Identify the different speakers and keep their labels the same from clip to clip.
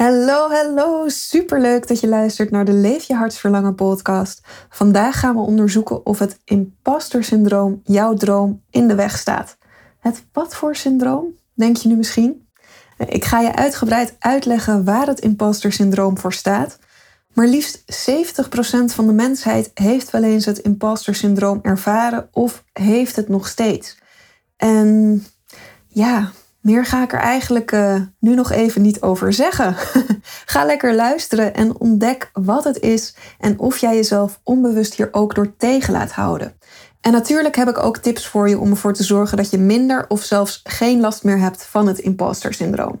Speaker 1: Hallo, hallo. Superleuk dat je luistert naar de Leef je hartsverlangen podcast. Vandaag gaan we onderzoeken of het imposter syndroom jouw droom in de weg staat. Het wat voor syndroom, denk je nu misschien? Ik ga je uitgebreid uitleggen waar het imposter syndroom voor staat. Maar liefst 70% van de mensheid heeft wel eens het imposter syndroom ervaren of heeft het nog steeds. En ja, meer ga ik er eigenlijk uh, nu nog even niet over zeggen. ga lekker luisteren en ontdek wat het is en of jij jezelf onbewust hier ook door tegen laat houden. En natuurlijk heb ik ook tips voor je om ervoor te zorgen dat je minder of zelfs geen last meer hebt van het imposter syndroom.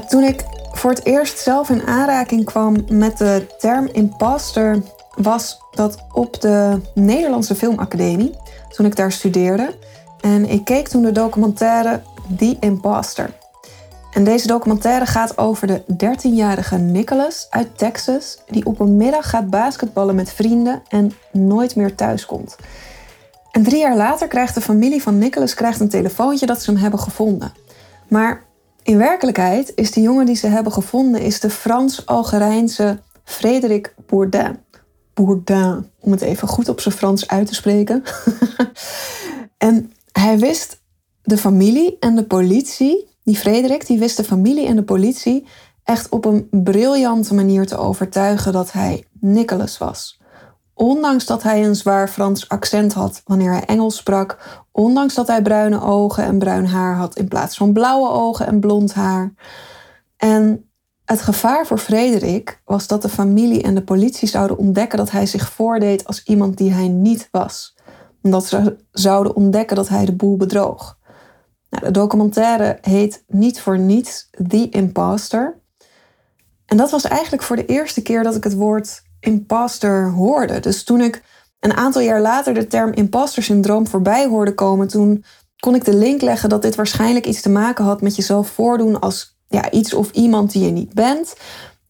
Speaker 1: Toen ik voor het eerst zelf in aanraking kwam met de term imposter, was dat op de Nederlandse Filmacademie, toen ik daar studeerde. En ik keek toen de documentaire The Imposter. En deze documentaire gaat over de 13-jarige Nicholas uit Texas, die op een middag gaat basketballen met vrienden en nooit meer thuis komt. En drie jaar later krijgt de familie van Nicholas krijgt een telefoontje dat ze hem hebben gevonden. Maar in werkelijkheid is de jongen die ze hebben gevonden is de Frans-Algerijnse Frederik Bourdin. Bourdin, om het even goed op zijn Frans uit te spreken. en hij wist de familie en de politie, die Frederik, die wist de familie en de politie echt op een briljante manier te overtuigen dat hij Nicholas was. Ondanks dat hij een zwaar Frans accent had wanneer hij Engels sprak, ondanks dat hij bruine ogen en bruin haar had in plaats van blauwe ogen en blond haar. En het gevaar voor Frederik was dat de familie en de politie zouden ontdekken dat hij zich voordeed als iemand die hij niet was. Omdat ze zouden ontdekken dat hij de boel bedroog. Nou, de documentaire heet niet voor niets The Imposter. En dat was eigenlijk voor de eerste keer dat ik het woord imposter hoorde. Dus toen ik een aantal jaar later de term imposter syndroom voorbij hoorde komen, toen kon ik de link leggen dat dit waarschijnlijk iets te maken had met jezelf voordoen als ja, iets of iemand die je niet bent.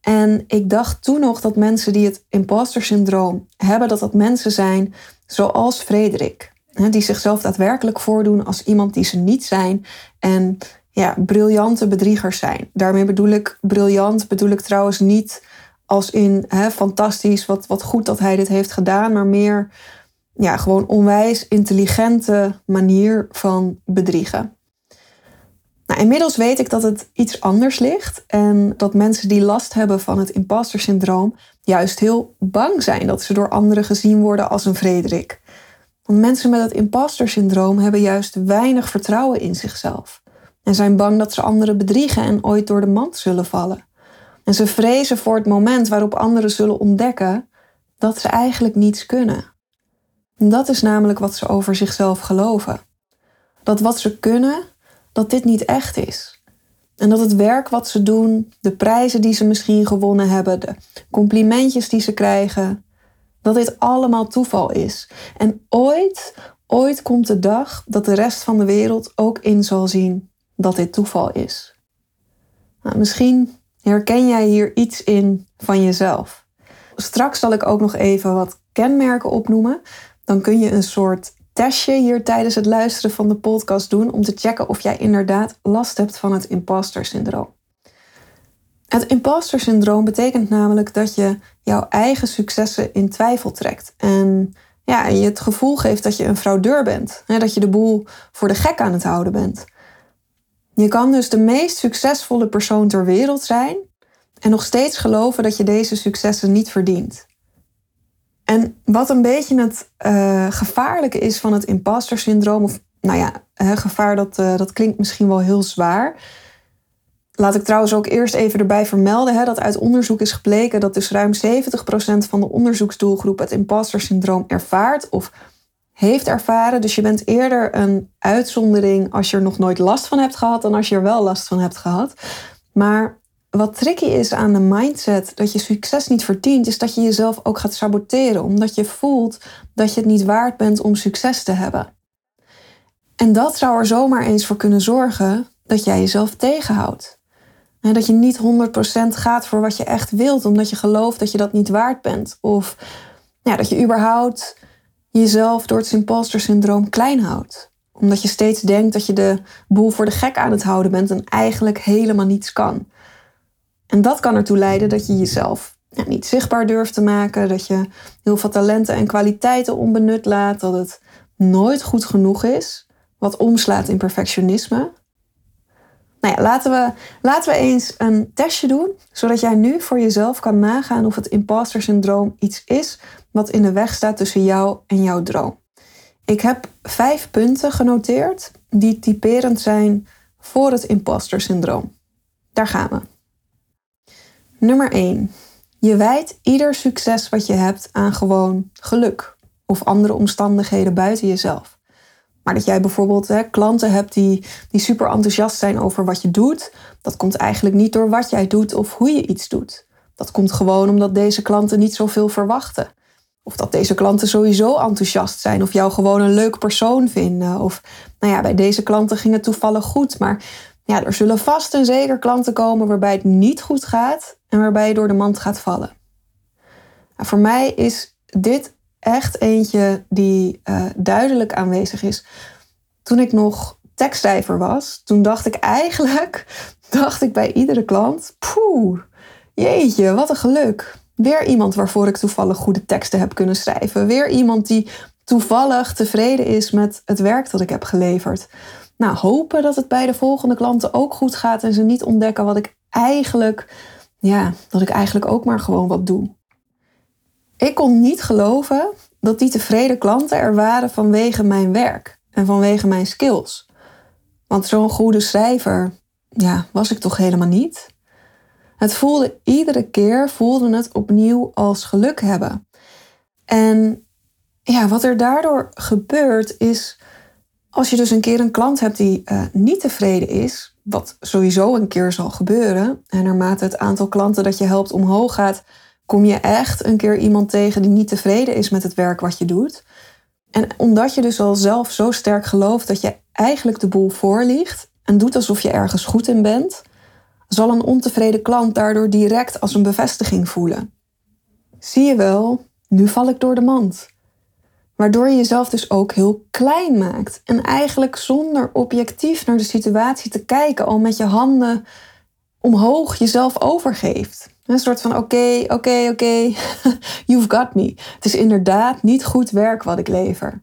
Speaker 1: En ik dacht toen nog dat mensen die het imposter syndroom hebben, dat dat mensen zijn zoals Frederik. Die zichzelf daadwerkelijk voordoen als iemand die ze niet zijn. En ja, briljante bedriegers zijn. Daarmee bedoel ik briljant, bedoel ik trouwens niet als in hè, fantastisch, wat, wat goed dat hij dit heeft gedaan, maar meer ja, gewoon onwijs intelligente manier van bedriegen. Nou, inmiddels weet ik dat het iets anders ligt en dat mensen die last hebben van het imposter syndroom juist heel bang zijn dat ze door anderen gezien worden als een Frederik. Want mensen met het imposter syndroom hebben juist weinig vertrouwen in zichzelf en zijn bang dat ze anderen bedriegen en ooit door de mand zullen vallen. En ze vrezen voor het moment waarop anderen zullen ontdekken dat ze eigenlijk niets kunnen. En dat is namelijk wat ze over zichzelf geloven. Dat wat ze kunnen, dat dit niet echt is. En dat het werk wat ze doen, de prijzen die ze misschien gewonnen hebben, de complimentjes die ze krijgen, dat dit allemaal toeval is. En ooit, ooit komt de dag dat de rest van de wereld ook in zal zien dat dit toeval is. Nou, misschien Herken jij hier iets in van jezelf? Straks zal ik ook nog even wat kenmerken opnoemen. Dan kun je een soort testje hier tijdens het luisteren van de podcast doen om te checken of jij inderdaad last hebt van het imposter syndroom. Het imposter syndroom betekent namelijk dat je jouw eigen successen in twijfel trekt en ja, je het gevoel geeft dat je een fraudeur bent, dat je de boel voor de gek aan het houden bent. Je kan dus de meest succesvolle persoon ter wereld zijn en nog steeds geloven dat je deze successen niet verdient. En wat een beetje het uh, gevaarlijke is van het imposter syndroom, of nou ja, gevaar dat, uh, dat klinkt misschien wel heel zwaar. Laat ik trouwens ook eerst even erbij vermelden hè, dat uit onderzoek is gebleken dat dus ruim 70% van de onderzoeksdoelgroep het imposter syndroom ervaart of heeft ervaren. Dus je bent eerder een uitzondering als je er nog nooit last van hebt gehad dan als je er wel last van hebt gehad. Maar wat tricky is aan de mindset dat je succes niet verdient, is dat je jezelf ook gaat saboteren, omdat je voelt dat je het niet waard bent om succes te hebben. En dat zou er zomaar eens voor kunnen zorgen dat jij jezelf tegenhoudt. En dat je niet 100% gaat voor wat je echt wilt, omdat je gelooft dat je dat niet waard bent. Of ja, dat je überhaupt jezelf door het imposter syndroom klein houdt. Omdat je steeds denkt dat je de boel voor de gek aan het houden bent en eigenlijk helemaal niets kan. En dat kan ertoe leiden dat je jezelf niet zichtbaar durft te maken, dat je heel veel talenten en kwaliteiten onbenut laat, dat het nooit goed genoeg is, wat omslaat in perfectionisme. Nou ja, laten we, laten we eens een testje doen, zodat jij nu voor jezelf kan nagaan of het imposter syndroom iets is wat in de weg staat tussen jou en jouw droom. Ik heb vijf punten genoteerd die typerend zijn voor het imposter syndroom. Daar gaan we. Nummer 1. Je wijt ieder succes wat je hebt aan gewoon geluk of andere omstandigheden buiten jezelf. Maar dat jij bijvoorbeeld hè, klanten hebt die, die super enthousiast zijn over wat je doet, dat komt eigenlijk niet door wat jij doet of hoe je iets doet. Dat komt gewoon omdat deze klanten niet zoveel verwachten. Of dat deze klanten sowieso enthousiast zijn of jou gewoon een leuk persoon vinden. Of nou ja, bij deze klanten ging het toevallig goed, maar ja, er zullen vast en zeker klanten komen waarbij het niet goed gaat en waarbij je door de mand gaat vallen. Nou, voor mij is dit echt eentje die uh, duidelijk aanwezig is. Toen ik nog tekstschrijver was, toen dacht ik eigenlijk, dacht ik bij iedere klant, poeh, jeetje, wat een geluk. Weer iemand waarvoor ik toevallig goede teksten heb kunnen schrijven. Weer iemand die toevallig tevreden is met het werk dat ik heb geleverd. Nou, hopen dat het bij de volgende klanten ook goed gaat en ze niet ontdekken wat ik eigenlijk, ja, dat ik eigenlijk ook maar gewoon wat doe. Ik kon niet geloven dat die tevreden klanten er waren vanwege mijn werk en vanwege mijn skills. Want zo'n goede schrijver, ja, was ik toch helemaal niet. Het voelde iedere keer, voelde het opnieuw als geluk hebben. En ja, wat er daardoor gebeurt is, als je dus een keer een klant hebt die uh, niet tevreden is, wat sowieso een keer zal gebeuren, en naarmate het aantal klanten dat je helpt omhoog gaat, kom je echt een keer iemand tegen die niet tevreden is met het werk wat je doet. En omdat je dus al zelf zo sterk gelooft dat je eigenlijk de boel voorliegt en doet alsof je ergens goed in bent, zal een ontevreden klant daardoor direct als een bevestiging voelen. Zie je wel, nu val ik door de mand. Waardoor je jezelf dus ook heel klein maakt en eigenlijk zonder objectief naar de situatie te kijken al met je handen omhoog jezelf overgeeft. Een soort van oké, oké, oké, you've got me. Het is inderdaad niet goed werk wat ik lever.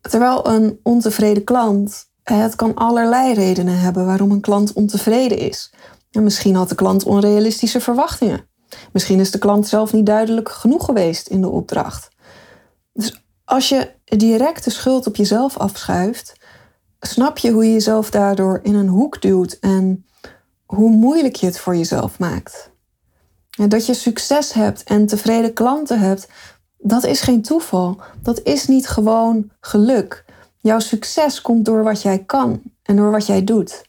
Speaker 1: Terwijl een ontevreden klant, het kan allerlei redenen hebben waarom een klant ontevreden is. En misschien had de klant onrealistische verwachtingen. Misschien is de klant zelf niet duidelijk genoeg geweest in de opdracht. Dus als je direct de schuld op jezelf afschuift, snap je hoe je jezelf daardoor in een hoek duwt en hoe moeilijk je het voor jezelf maakt. Dat je succes hebt en tevreden klanten hebt, dat is geen toeval. Dat is niet gewoon geluk. Jouw succes komt door wat jij kan en door wat jij doet.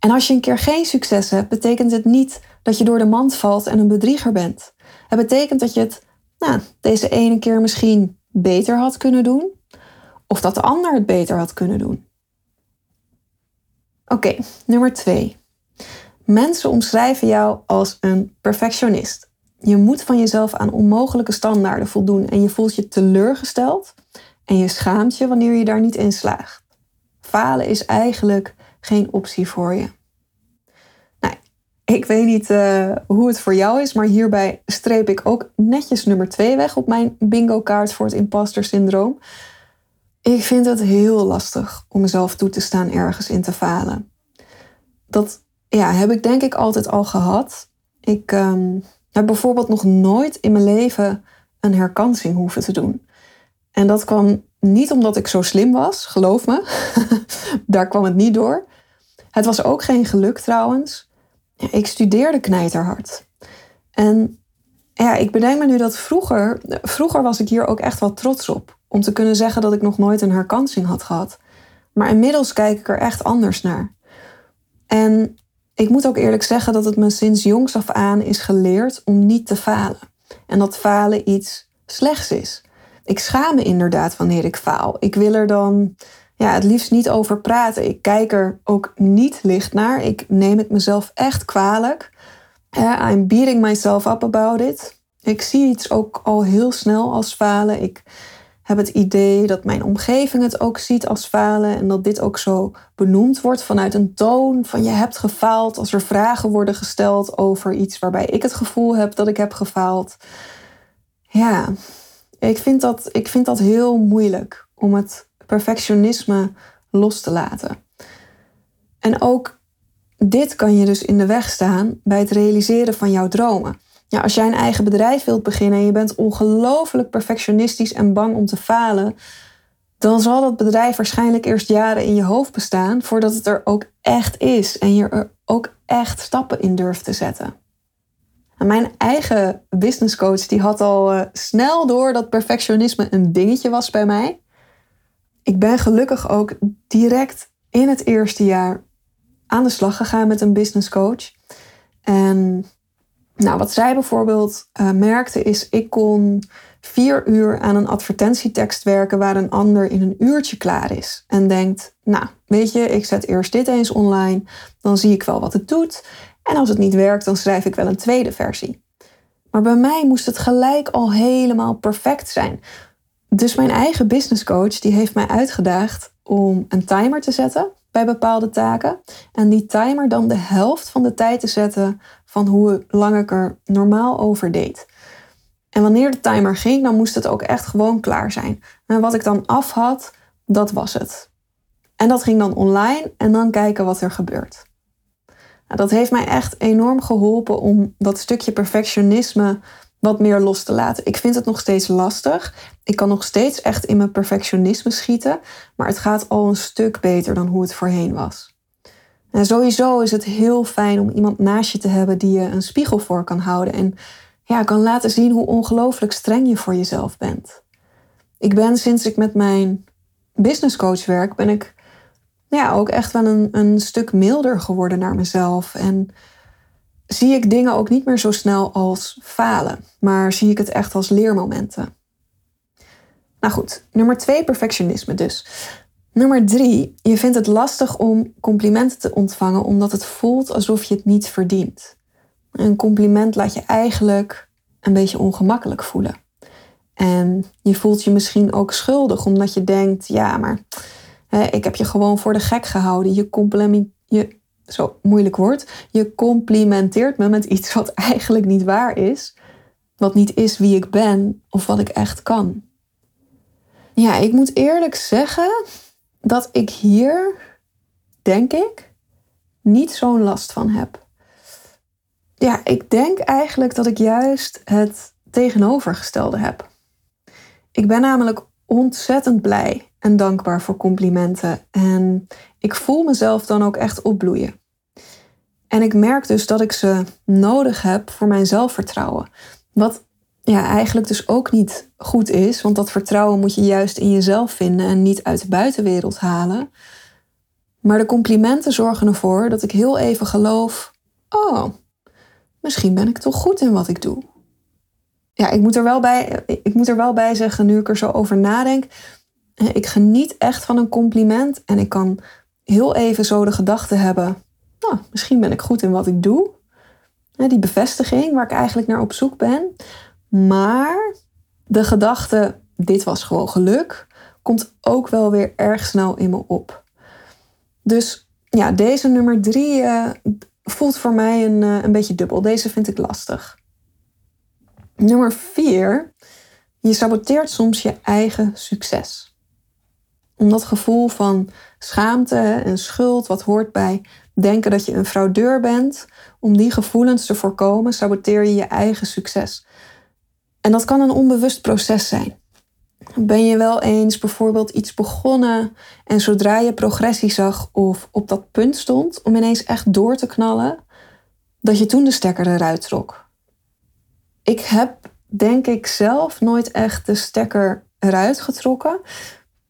Speaker 1: En als je een keer geen succes hebt, betekent het niet dat je door de mand valt en een bedrieger bent. Het betekent dat je het nou, deze ene keer misschien beter had kunnen doen, of dat de ander het beter had kunnen doen. Oké, nummer twee. Mensen omschrijven jou als een perfectionist. Je moet van jezelf aan onmogelijke standaarden voldoen en je voelt je teleurgesteld en je schaamt je wanneer je daar niet in slaagt. Falen is eigenlijk geen optie voor je. Nou, ik weet niet uh, hoe het voor jou is, maar hierbij streep ik ook netjes nummer 2 weg op mijn bingo-kaart voor het imposter syndroom. Ik vind het heel lastig om mezelf toe te staan ergens in te falen. Dat ja, heb ik denk ik altijd al gehad. Ik um, heb bijvoorbeeld nog nooit in mijn leven een herkansing hoeven te doen. En dat kwam niet omdat ik zo slim was, geloof me. Daar kwam het niet door. Het was ook geen geluk trouwens. Ik studeerde knijterhard. En ja, ik bedenk me nu dat vroeger, vroeger was ik hier ook echt wel trots op. Om te kunnen zeggen dat ik nog nooit een herkansing had gehad. Maar inmiddels kijk ik er echt anders naar. En ik moet ook eerlijk zeggen dat het me sinds jongs af aan is geleerd om niet te falen. En dat falen iets slechts is. Ik schaam me inderdaad wanneer ik faal. Ik wil er dan ja, het liefst niet over praten. Ik kijk er ook niet licht naar. Ik neem het mezelf echt kwalijk. I'm beating myself up about it. Ik zie iets ook al heel snel als falen. Ik heb het idee dat mijn omgeving het ook ziet als falen en dat dit ook zo benoemd wordt vanuit een toon van je hebt gefaald als er vragen worden gesteld over iets waarbij ik het gevoel heb dat ik heb gefaald. Ja, ik vind dat, ik vind dat heel moeilijk om het perfectionisme los te laten. En ook dit kan je dus in de weg staan bij het realiseren van jouw dromen. Ja, als jij een eigen bedrijf wilt beginnen en je bent ongelooflijk perfectionistisch en bang om te falen, dan zal dat bedrijf waarschijnlijk eerst jaren in je hoofd bestaan voordat het er ook echt is en je er ook echt stappen in durft te zetten. En mijn eigen businesscoach die had al uh, snel door dat perfectionisme een dingetje was bij mij. Ik ben gelukkig ook direct in het eerste jaar aan de slag gegaan met een businesscoach. En nou, wat zij bijvoorbeeld uh, merkte is, ik kon vier uur aan een advertentietekst werken waar een ander in een uurtje klaar is. En denkt, nou, weet je, ik zet eerst dit eens online, dan zie ik wel wat het doet. En als het niet werkt, dan schrijf ik wel een tweede versie. Maar bij mij moest het gelijk al helemaal perfect zijn. Dus mijn eigen businesscoach die heeft mij uitgedaagd om een timer te zetten bij bepaalde taken. En die timer dan de helft van de tijd te zetten van hoe lang ik er normaal over deed. En wanneer de timer ging, dan moest het ook echt gewoon klaar zijn. En wat ik dan af had, dat was het. En dat ging dan online en dan kijken wat er gebeurt. Nou, dat heeft mij echt enorm geholpen om dat stukje perfectionisme wat meer los te laten. Ik vind het nog steeds lastig. Ik kan nog steeds echt in mijn perfectionisme schieten, maar het gaat al een stuk beter dan hoe het voorheen was. En sowieso is het heel fijn om iemand naast je te hebben die je een spiegel voor kan houden en ja, kan laten zien hoe ongelooflijk streng je voor jezelf bent. Ik ben sinds ik met mijn businesscoach werk, ben ik ja, ook echt wel een, een stuk milder geworden naar mezelf. En zie ik dingen ook niet meer zo snel als falen, maar zie ik het echt als leermomenten. Nou goed, nummer twee, perfectionisme dus. Nummer drie, je vindt het lastig om complimenten te ontvangen omdat het voelt alsof je het niet verdient. Een compliment laat je eigenlijk een beetje ongemakkelijk voelen. En je voelt je misschien ook schuldig omdat je denkt, ja, maar ik heb je gewoon voor de gek gehouden. Je, compliment, je zo moeilijk woord, je complimenteert me met iets wat eigenlijk niet waar is, wat niet is wie ik ben of wat ik echt kan. Ja, ik moet eerlijk zeggen dat ik hier, denk ik, niet zo'n last van heb. Ja, ik denk eigenlijk dat ik juist het tegenovergestelde heb. Ik ben namelijk ontzettend blij en dankbaar voor complimenten. En ik voel mezelf dan ook echt opbloeien. En ik merk dus dat ik ze nodig heb voor mijn zelfvertrouwen. Wat ja, eigenlijk dus ook niet goed is, want dat vertrouwen moet je juist in jezelf vinden en niet uit de buitenwereld halen. Maar de complimenten zorgen ervoor dat ik heel even geloof: oh, misschien ben ik toch goed in wat ik doe. Ja, ik moet er wel bij, ik moet er wel bij zeggen, nu ik er zo over nadenk. Ik geniet echt van een compliment en ik kan heel even zo de gedachte hebben: nou, misschien ben ik goed in wat ik doe. Die bevestiging waar ik eigenlijk naar op zoek ben. Maar de gedachte, dit was gewoon geluk, komt ook wel weer erg snel in me op. Dus ja, deze nummer drie uh, voelt voor mij een, een beetje dubbel. Deze vind ik lastig. Nummer vier, je saboteert soms je eigen succes. Om dat gevoel van schaamte en schuld, wat hoort bij denken dat je een fraudeur bent, om die gevoelens te voorkomen, saboteer je je eigen succes. En dat kan een onbewust proces zijn. Ben je wel eens bijvoorbeeld iets begonnen en zodra je progressie zag of op dat punt stond om ineens echt door te knallen, dat je toen de stekker eruit trok? ik heb denk ik zelf nooit echt de stekker eruit getrokken.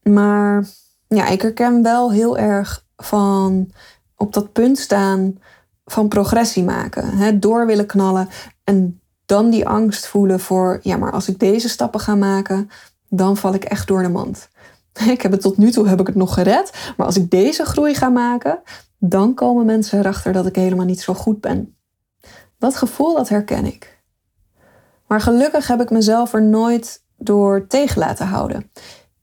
Speaker 1: Maar ja, ik herken wel heel erg van op dat punt staan van progressie maken. Hè, door willen knallen en dan die angst voelen voor, ja, maar als ik deze stappen ga maken, dan val ik echt door de mand. Ik heb het tot nu toe heb ik het nog gered, maar als ik deze groei ga maken, dan komen mensen erachter dat ik helemaal niet zo goed ben. Dat gevoel, dat herken ik. Maar gelukkig heb ik mezelf er nooit door tegen laten houden.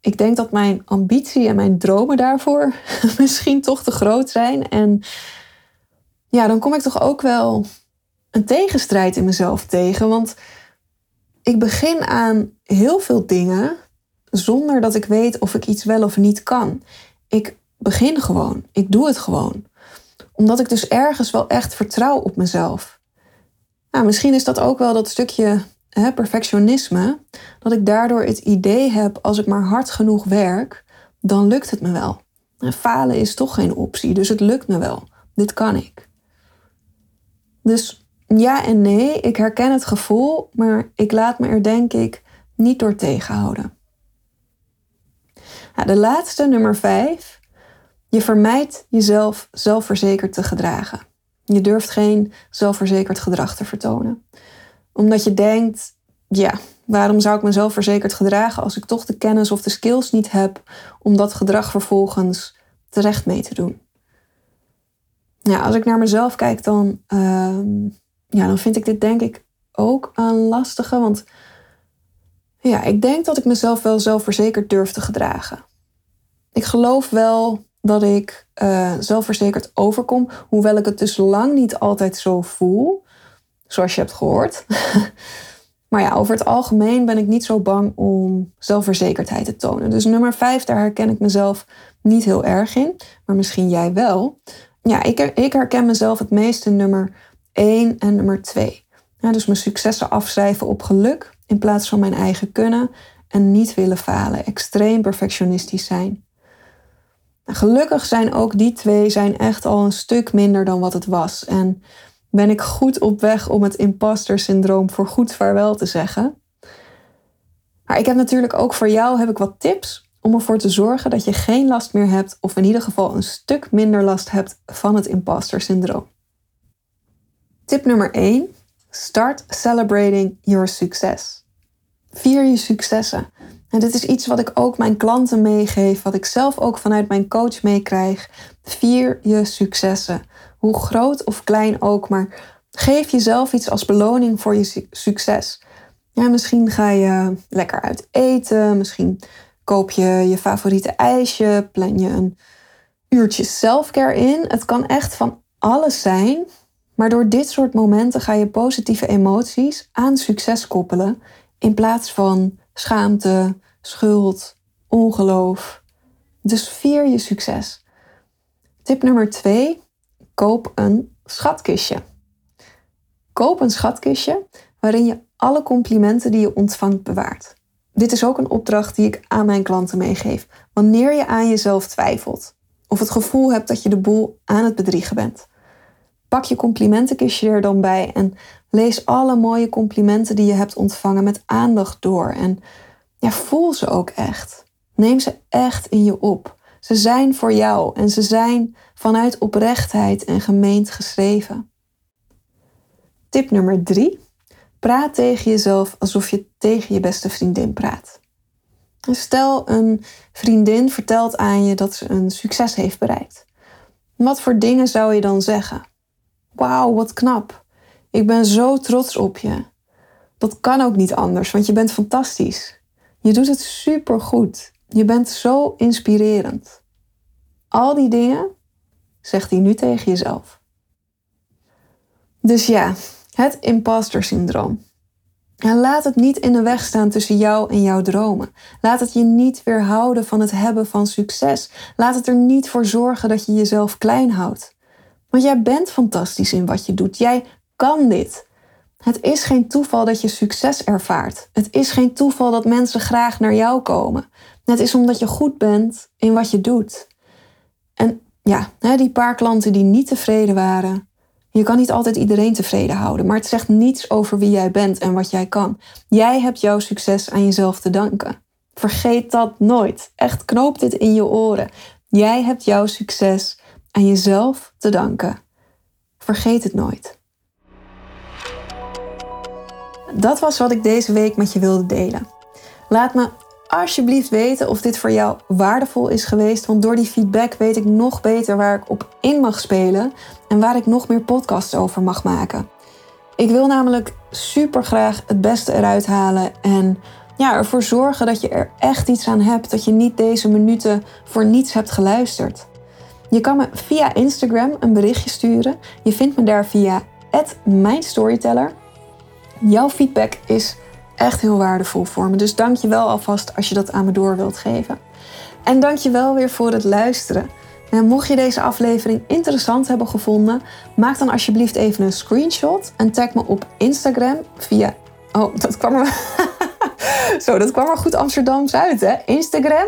Speaker 1: Ik denk dat mijn ambitie en mijn dromen daarvoor misschien toch te groot zijn. En ja, dan kom ik toch ook wel een tegenstrijd in mezelf tegen. Want ik begin aan heel veel dingen zonder dat ik weet of ik iets wel of niet kan. Ik begin gewoon. Ik doe het gewoon. Omdat ik dus ergens wel echt vertrouw op mezelf. Nou, misschien is dat ook wel dat stukje hè, perfectionisme. Dat ik daardoor het idee heb, als ik maar hard genoeg werk, dan lukt het me wel. En falen is toch geen optie, dus het lukt me wel. Dit kan ik. Dus ja en nee, ik herken het gevoel, maar ik laat me er denk ik niet door tegenhouden. de laatste, nummer vijf. Je vermijdt jezelf zelfverzekerd te gedragen. Je durft geen zelfverzekerd gedrag te vertonen. Omdat je denkt, ja, waarom zou ik me zelfverzekerd gedragen als ik toch de kennis of de skills niet heb om dat gedrag vervolgens terecht mee te doen? Ja, als ik naar mezelf kijk, dan, ehm, ja, dan vind ik dit denk ik ook een lastige. Want ja, ik denk dat ik mezelf wel zelfverzekerd durf te gedragen. Ik geloof wel dat ik uh, zelfverzekerd overkom, hoewel ik het dus lang niet altijd zo voel, zoals je hebt gehoord. maar ja, over het algemeen ben ik niet zo bang om zelfverzekerdheid te tonen. Dus nummer vijf, daar herken ik mezelf niet heel erg in, maar misschien jij wel. Ja, ik, ik herken mezelf het meest in nummer één en nummer twee. Ja, dus mijn successen afschrijven op geluk in plaats van mijn eigen kunnen en niet willen falen, extreem perfectionistisch zijn. Gelukkig zijn ook die twee zijn echt al een stuk minder dan wat het was. En ben ik goed op weg om het imposter syndroom voor goed vaarwel te zeggen. Maar ik heb natuurlijk ook voor jou heb ik wat tips om ervoor te zorgen dat je geen last meer hebt of in ieder geval een stuk minder last hebt van het imposter syndroom. Tip nummer 1. Start celebrating your success. Vier je successen. En dit is iets wat ik ook mijn klanten meegeef, wat ik zelf ook vanuit mijn coach meekrijg. Vier je successen. Hoe groot of klein ook, maar geef jezelf iets als beloning voor je succes. Ja, misschien ga je lekker uit eten, misschien koop je je favoriete ijsje, plan je een uurtje selfcare in. Het kan echt van alles zijn, maar door dit soort momenten ga je positieve emoties aan succes koppelen in plaats van schaamte, schuld, ongeloof. Dus vier je succes. Tip nummer twee: koop een schatkistje. Koop een schatkistje waarin je alle complimenten die je ontvangt bewaart. Dit is ook een opdracht die ik aan mijn klanten meegeef. Wanneer je aan jezelf twijfelt of het gevoel hebt dat je de boel aan het bedriegen bent, pak je complimentenkistje er dan bij en lees alle mooie complimenten die je hebt ontvangen met aandacht door. En ja, voel ze ook echt. Neem ze echt in je op. Ze zijn voor jou en ze zijn vanuit oprechtheid en gemeend geschreven. Tip nummer drie. Praat tegen jezelf alsof je tegen je beste vriendin praat. Stel een vriendin vertelt aan je dat ze een succes heeft bereikt. Wat voor dingen zou je dan zeggen? Wauw, wat knap. Ik ben zo trots op je. Dat kan ook niet anders, want je bent fantastisch. Je doet het super goed. Je bent zo inspirerend. Al die dingen zegt hij nu tegen jezelf. Dus ja, het imposter syndroom. En laat het niet in de weg staan tussen jou en jouw dromen. Laat het je niet weerhouden van het hebben van succes. Laat het er niet voor zorgen dat je jezelf klein houdt. Want jij bent fantastisch in wat je doet. Jij kan dit. Het is geen toeval dat je succes ervaart. Het is geen toeval dat mensen graag naar jou komen. Het is omdat je goed bent in wat je doet. En ja, die paar klanten die niet tevreden waren, Je kan niet altijd iedereen tevreden houden, maar het zegt niets over wie jij bent en wat jij kan. Jij hebt jouw succes aan jezelf te danken. Vergeet dat nooit. Echt knoop dit in je oren. Jij hebt jouw succes aan jezelf te danken. Vergeet het nooit. Dat was wat ik deze week met je wilde delen. Laat me alsjeblieft weten of dit voor jou waardevol is geweest, want door die feedback weet ik nog beter waar ik op in mag spelen en waar ik nog meer podcasts over mag maken. Ik wil namelijk super graag het beste eruit halen en ja, ervoor zorgen dat je er echt iets aan hebt, dat je niet deze minuten voor niets hebt geluisterd. Je kan me via Instagram een berichtje sturen. Je vindt me daar via @mijnstoryteller. Jouw feedback is echt heel waardevol voor me. Dus dank je wel alvast als je dat aan me door wilt geven. En dank je wel weer voor het luisteren. En mocht je deze aflevering interessant hebben gevonden, maak dan alsjeblieft even een screenshot en tag me op Instagram via. Oh, dat kwam er. Zo, dat kwam er goed Amsterdams uit, hè? Instagram.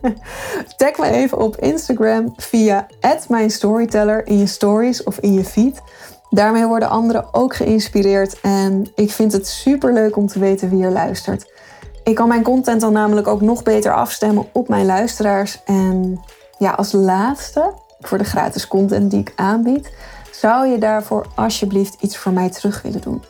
Speaker 1: tag me even op Instagram via @mijnstoryteller in je stories of in je feed. Daarmee worden anderen ook geïnspireerd en ik vind het super leuk om te weten wie er luistert. Ik kan mijn content dan namelijk ook nog beter afstemmen op mijn luisteraars. En ja, als laatste, voor de gratis content die ik aanbied, zou je daarvoor alsjeblieft iets voor mij terug willen doen.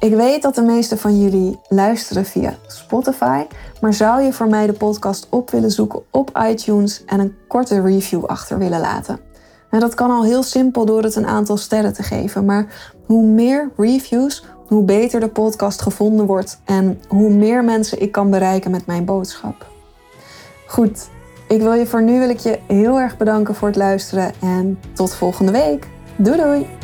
Speaker 1: Ik weet dat de meeste van jullie luisteren via Spotify, maar zou je voor mij de podcast op willen zoeken op iTunes en een korte review achter willen laten? En dat kan al heel simpel door het een aantal sterren te geven. Maar hoe meer reviews, hoe beter de podcast gevonden wordt en hoe meer mensen ik kan bereiken met mijn boodschap. Goed, ik wil je voor nu wil ik je heel erg bedanken voor het luisteren en tot volgende week. Doei doei!